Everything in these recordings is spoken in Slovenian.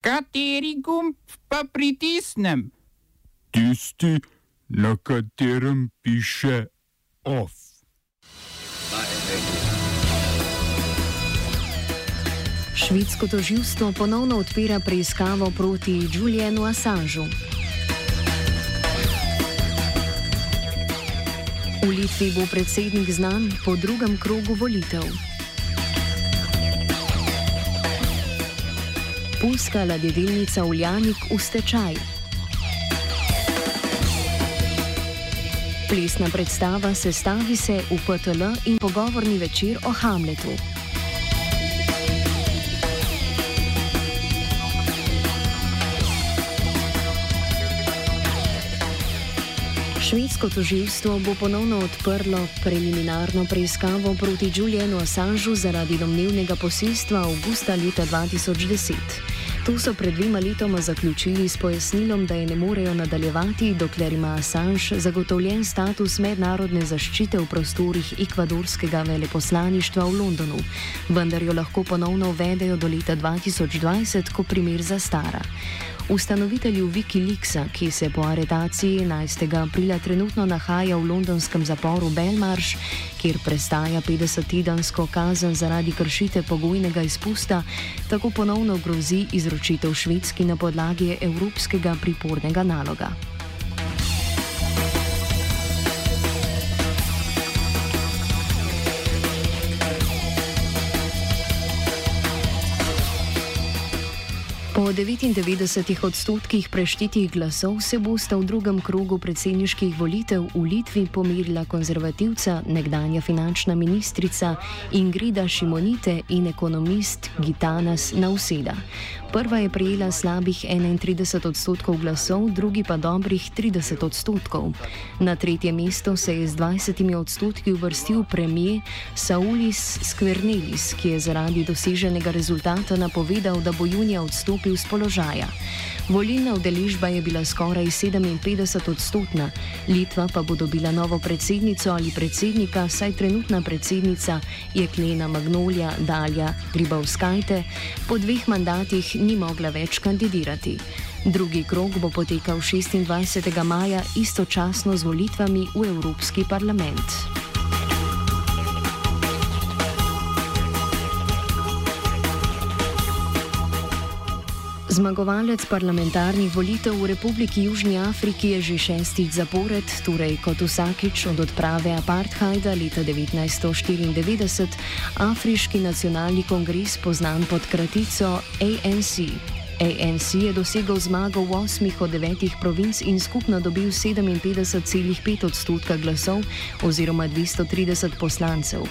Kateri gumb pa pritisnem? Tisti, na katerem piše OF. Švedsko toživstvo ponovno odpira preiskavo proti Julianu Assangeu. V Litvi bo predsednik znan po drugem krogu volitev. Pulska ladjedelnica Uljanik v stečaj. Plesna predstava sestavi se v PTL in pogovorni večer o Hamletu. Švedsko toživstvo bo ponovno odprlo preliminarno preiskavo proti Julianu Assangeu zaradi domnevnega posilstva avgusta leta 2010. To so pred dvema letoma zaključili s pojasnilom, da je ne morejo nadaljevati, dokler ima Assange zagotovljen status mednarodne zaščite v prostorih ekvadorskega veleposlaništva v Londonu, vendar jo lahko ponovno uvedejo do leta 2020, ko primer zastara. Ustanovitelju Wikileaksa, ki se po aretaciji 11. aprila trenutno nahaja v londonskem zaporu Belmarsh, kjer prestaja 50-tedensko kazen zaradi kršite pogojnega izpusta, tako ponovno grozi izročitev švedski na podlagi evropskega pripornega naloga. 99 odstotkih preštitih glasov se bosta v drugem krogu predsedniških volitev v Litvi pomirila konzervativca, nekdanja finančna ministrica Ingrida Šimonite in ekonomist Gitanas Nauseda. Prva je prijela slabih 31 odstotkov glasov, drugi pa dobrih 30 odstotkov. Na tretje mesto se je z 20 odstotki uvrstil premijer Saulis Skvernelis, ki je zaradi doseženega rezultata napovedal, da bo junija odstopil z položaja. Volilna udeležba je bila skoraj 57 odstotna, Litva pa bo dobila novo predsednico ali predsednika, saj trenutna predsednica je Klena Magnolija Dalja Gribavskajte po dveh mandatih ni mogla več kandidirati. Drugi krok bo potekal 26. maja istočasno z volitvami v Evropski parlament. Zmagovalec parlamentarnih volitev v Republiki Južni Afriki je že šestič zapored, torej kot vsakič od odprave apartheida leta 1994, Afriški nacionalni kongres poznan pod kratico ANC. ANC je dosegel zmago v osmih od devetih provinc in skupno dobil 57,5 odstotka glasov oziroma 230 poslancev.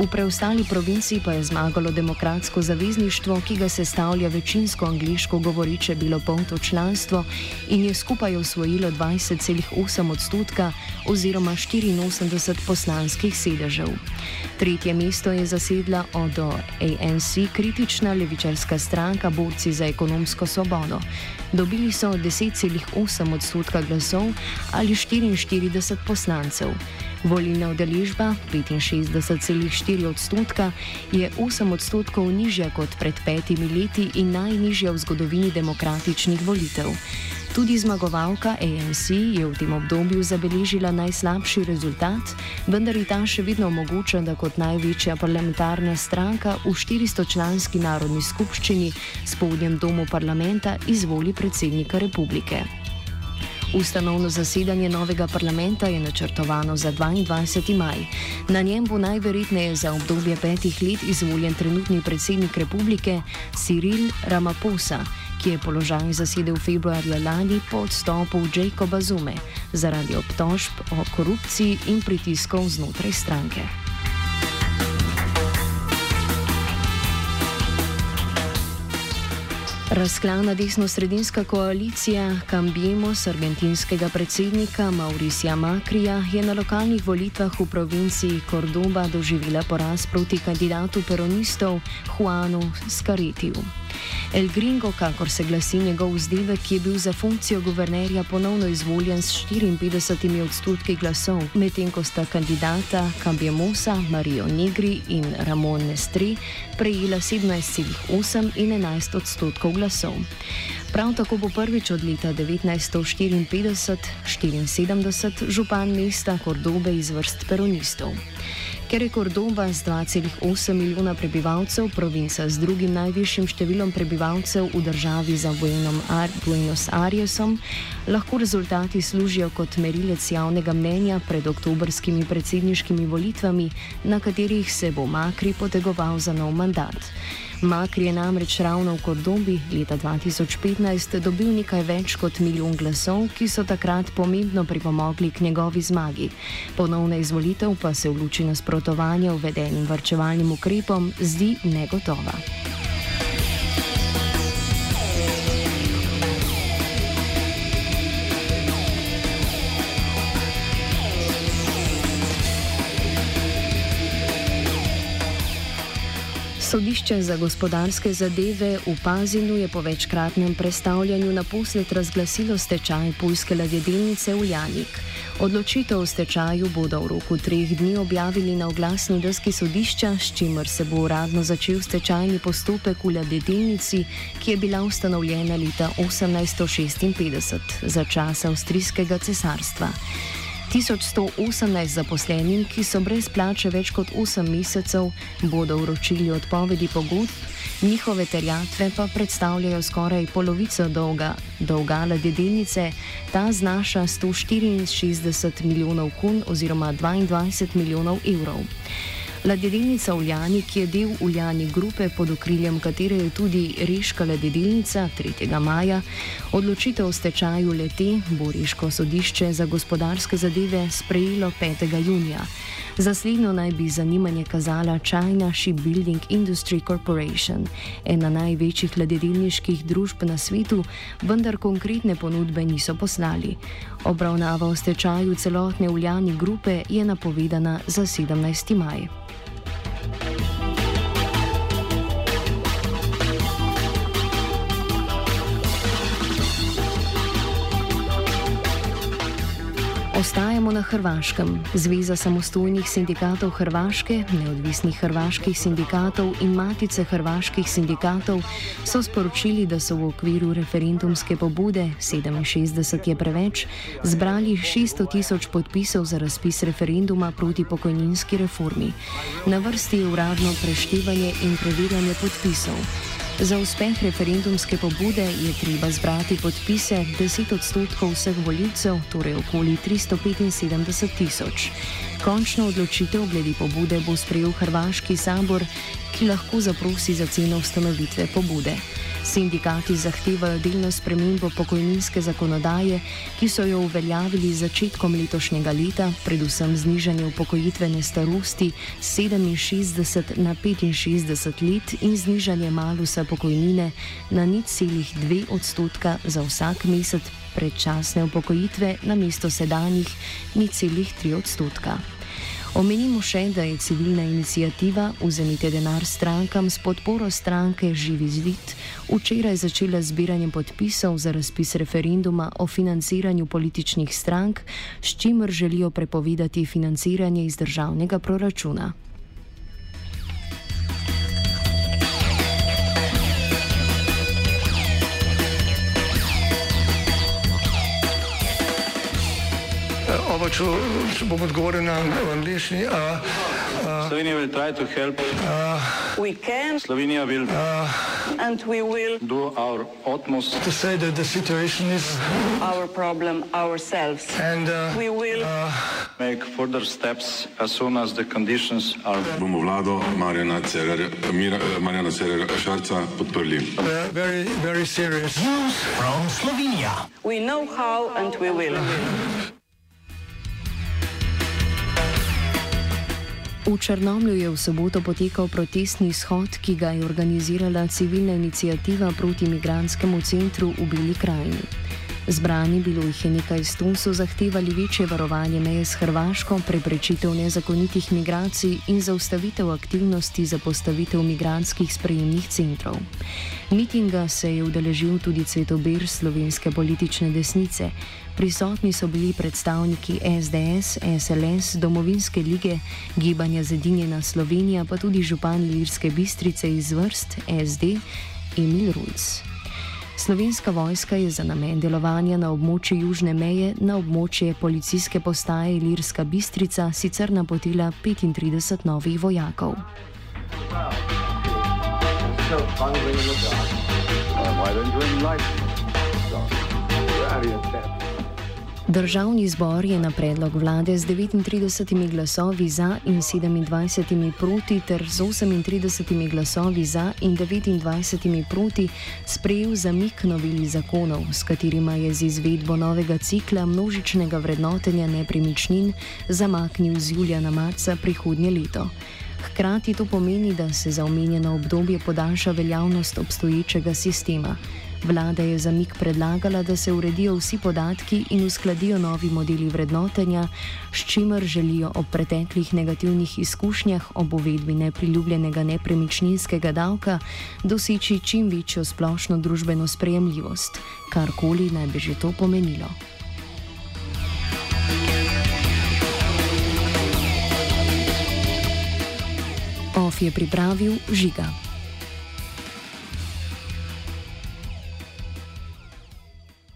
V preostali provinci pa je zmagalo demokratsko zavezništvo, ki ga sestavlja večinsko angliško govoriče bilo polno članstvo in je skupaj osvojilo 20,8 odstotka oziroma 84 poslanskih sedežev. Tretje mesto je zasedla od ANC kritična levičarska stranka Borci za ekonomsko svobodo. Dobili so 10,8 odstotka glasov ali 44 poslancev. Volilna udeležba 65,4 odstotka je 8 odstotkov nižja kot pred petimi leti in najnižja v zgodovini demokratičnih volitev. Tudi zmagovalka ANC je v tem obdobju zabeležila najslabši rezultat, vendar je ta še vedno omogoča, da kot največja parlamentarna stranka v 400-članski narodni skupščini s spodnjem domu parlamenta izvoli predsednika republike. Ustanovno zasedanje novega parlamenta je načrtovano za 22. maj. Na njem bo najverjetneje za obdobje petih let izvoljen trenutni predsednik republike Cyril Ramaphosa, ki je položaj zasedel februarja lani po odstopu Jacoba Zume zaradi obtožb o korupciji in pritiskov znotraj stranke. Razklana desno-sredinska koalicija Cambiemos argentinskega predsednika Mauricija Makrija je na lokalnih volitvah v provinciji Cordoba doživela poraz proti kandidatu peronistov Juanu Skaretiju. El Gringo, kakor se glasi njegov vzdevek, je bil za funkcijo guvernerja ponovno izvoljen s 54 odstotki glasov, medtem ko sta kandidata Kambjemosa, Marijo Negri in Ramon Nestri prejela 17,8 in 11 odstotkov glasov. Prav tako bo prvič od leta 1954-74 župan mesta Kordobe iz vrst peronistov. Ker je Kordoba z 2,8 milijona prebivalcev provinca z drugim najvišjim številom prebivalcev v državi za Buenos Airesom, lahko rezultati služijo kot merilec javnega mnenja pred oktobrskimi predsedniškimi volitvami, na katerih se bo Makri potegoval za nov mandat. Makri je namreč ravno v Kordobi leta 2015 dobil nekaj več kot milijon glasov, ki so takrat pomembno pripomogli k njegovi zmagi. Ponovna izvolitev pa se v luči nasprotovanja uvedenim varčevalnim ukrepom zdi negotova. Sodišče za gospodarske zadeve v Pazinu je po večkratnem predstavljanju naposled razglasilo stečaj pujske ladjedelnice Uljanik. Odločitev o stečaju bodo v roku treh dni objavili na oglasni deski sodišča, s čimer se bo uradno začel stečajni postopek v ladjedelnici, ki je bila ustanovljena leta 1856 za časa avstrijskega cesarstva. 1118 zaposlenim, ki so brez plače več kot 8 mesecev, bodo vročili odpovedi pogodb, njihove terjatve pa predstavljajo skoraj polovico dolga, dolga ladjedelnice, ta znaša 164 milijonov kun oziroma 22 milijonov evrov. Ladjedelnica Uljani, ki je del Uljani grupe, pod okriljem katere je tudi Reška ladjedelnica 3. maja, odločitev o stečaju lete bo Reško sodišče za gospodarske zadeve sprejelo 5. junija. Za slednjo naj bi zanimanje kazala China Shipbuilding Industry Corporation, ena največjih ladjedelniških družb na svetu, vendar konkretne ponudbe niso poslali. Obravnava o stečaju celotne Uljani grupe je napovedana za 17. maj. Ostajamo na Hrvaškem. Zveza samostojnih sindikatov Hrvaške, neodvisnih hrvaških sindikatov in Matice hrvaških sindikatov so sporočili, da so v okviru referendumske pobude 67 je preveč zbrali 600 tisoč podpisov za razpis referenduma proti pokojninski reformi. Na vrsti je uradno preštevanje in preverjanje podpisov. Za uspeh referendumske pobude je treba zbrati podpise 10 odstotkov vseh voljivcev, torej okoli 375 tisoč. Končno odločitev glede pobude bo sprejel Hrvaški sabor, ki lahko zaprosi za ceno ustanovitve pobude. Sindikati zahtevajo delno spremembo pokojninske zakonodaje, ki so jo uveljavili začetkom letošnjega leta, predvsem znižanje upokojitvene starosti z 67 na 65 let in znižanje malusa pokojnine na nič celih 2 odstotka za vsak mesec predčasne upokojitve na mesto sedanjih nič celih 3 odstotka. Omenimo še, da je civilna inicijativa Vzemite denar strankam s podporo stranke Živi zid včeraj začela zbiranje podpisov za razpis referenduma o financiranju političnih strank, s čimer želijo prepovedati financiranje iz državnega proračuna. Oba, če, če bom odgovoril na angliški. Slovenija will try to help. We can Slovenija will and we will do our utmost To say that the situation is our problem ourselves. and uh, We will make further steps as soon as the conditions are bomo vlado Marjana Cererja, Mira, Marjana Cererja Šarca podprli. uh, very, very serious. we know how and we will. V Črnomlju je v soboto potekal protestni shod, ki ga je organizirala civilna inicijativa proti migranskemu centru v Beli krajini. Zbrani bilo jih je nekaj sto, so zahtevali večje varovanje meje s Hrvaško, preprečitev nezakonitih migracij in zaustavitev aktivnosti za postavitev migranskih sprejemnih centrov. Mitinga se je udeležil tudi cvetobir slovenske politične desnice. Prisotni so bili predstavniki SDS, SLS, Domovinske lige, Gibanja Zedinjena Slovenija, pa tudi župan Lirske bistrice iz vrst SD Emil Rujc. Slovenska vojska je za namen delovanja na območju južne meje na območje policijske postaje Lirska bistrica sicer napotila 35 novih vojakov. Why don't you enlighten Državni zbor je na predlog vlade z 39 glasovi za in 27 proti ter z 38 glasovi za in 29 proti sprejel zamik noveli zakonov, s katerima je z izvedbo novega cikla množičnega vrednotenja nepremičnin zamaknil z julija na marca prihodnje leto. Hkrati to pomeni, da se za omenjeno obdobje podaljša veljavnost obstoječega sistema. Vlada je za mik predlagala, da se uredijo vsi podatki in uskladijo novi modeli vrednotenja, s čimer želijo ob preteklih negativnih izkušnjah ob uvedbi nepriljubljenega nepremičninskega davka doseči čim večjo splošno družbeno sprejemljivost, karkoli naj bi že to pomenilo. OF je pripravil žiga.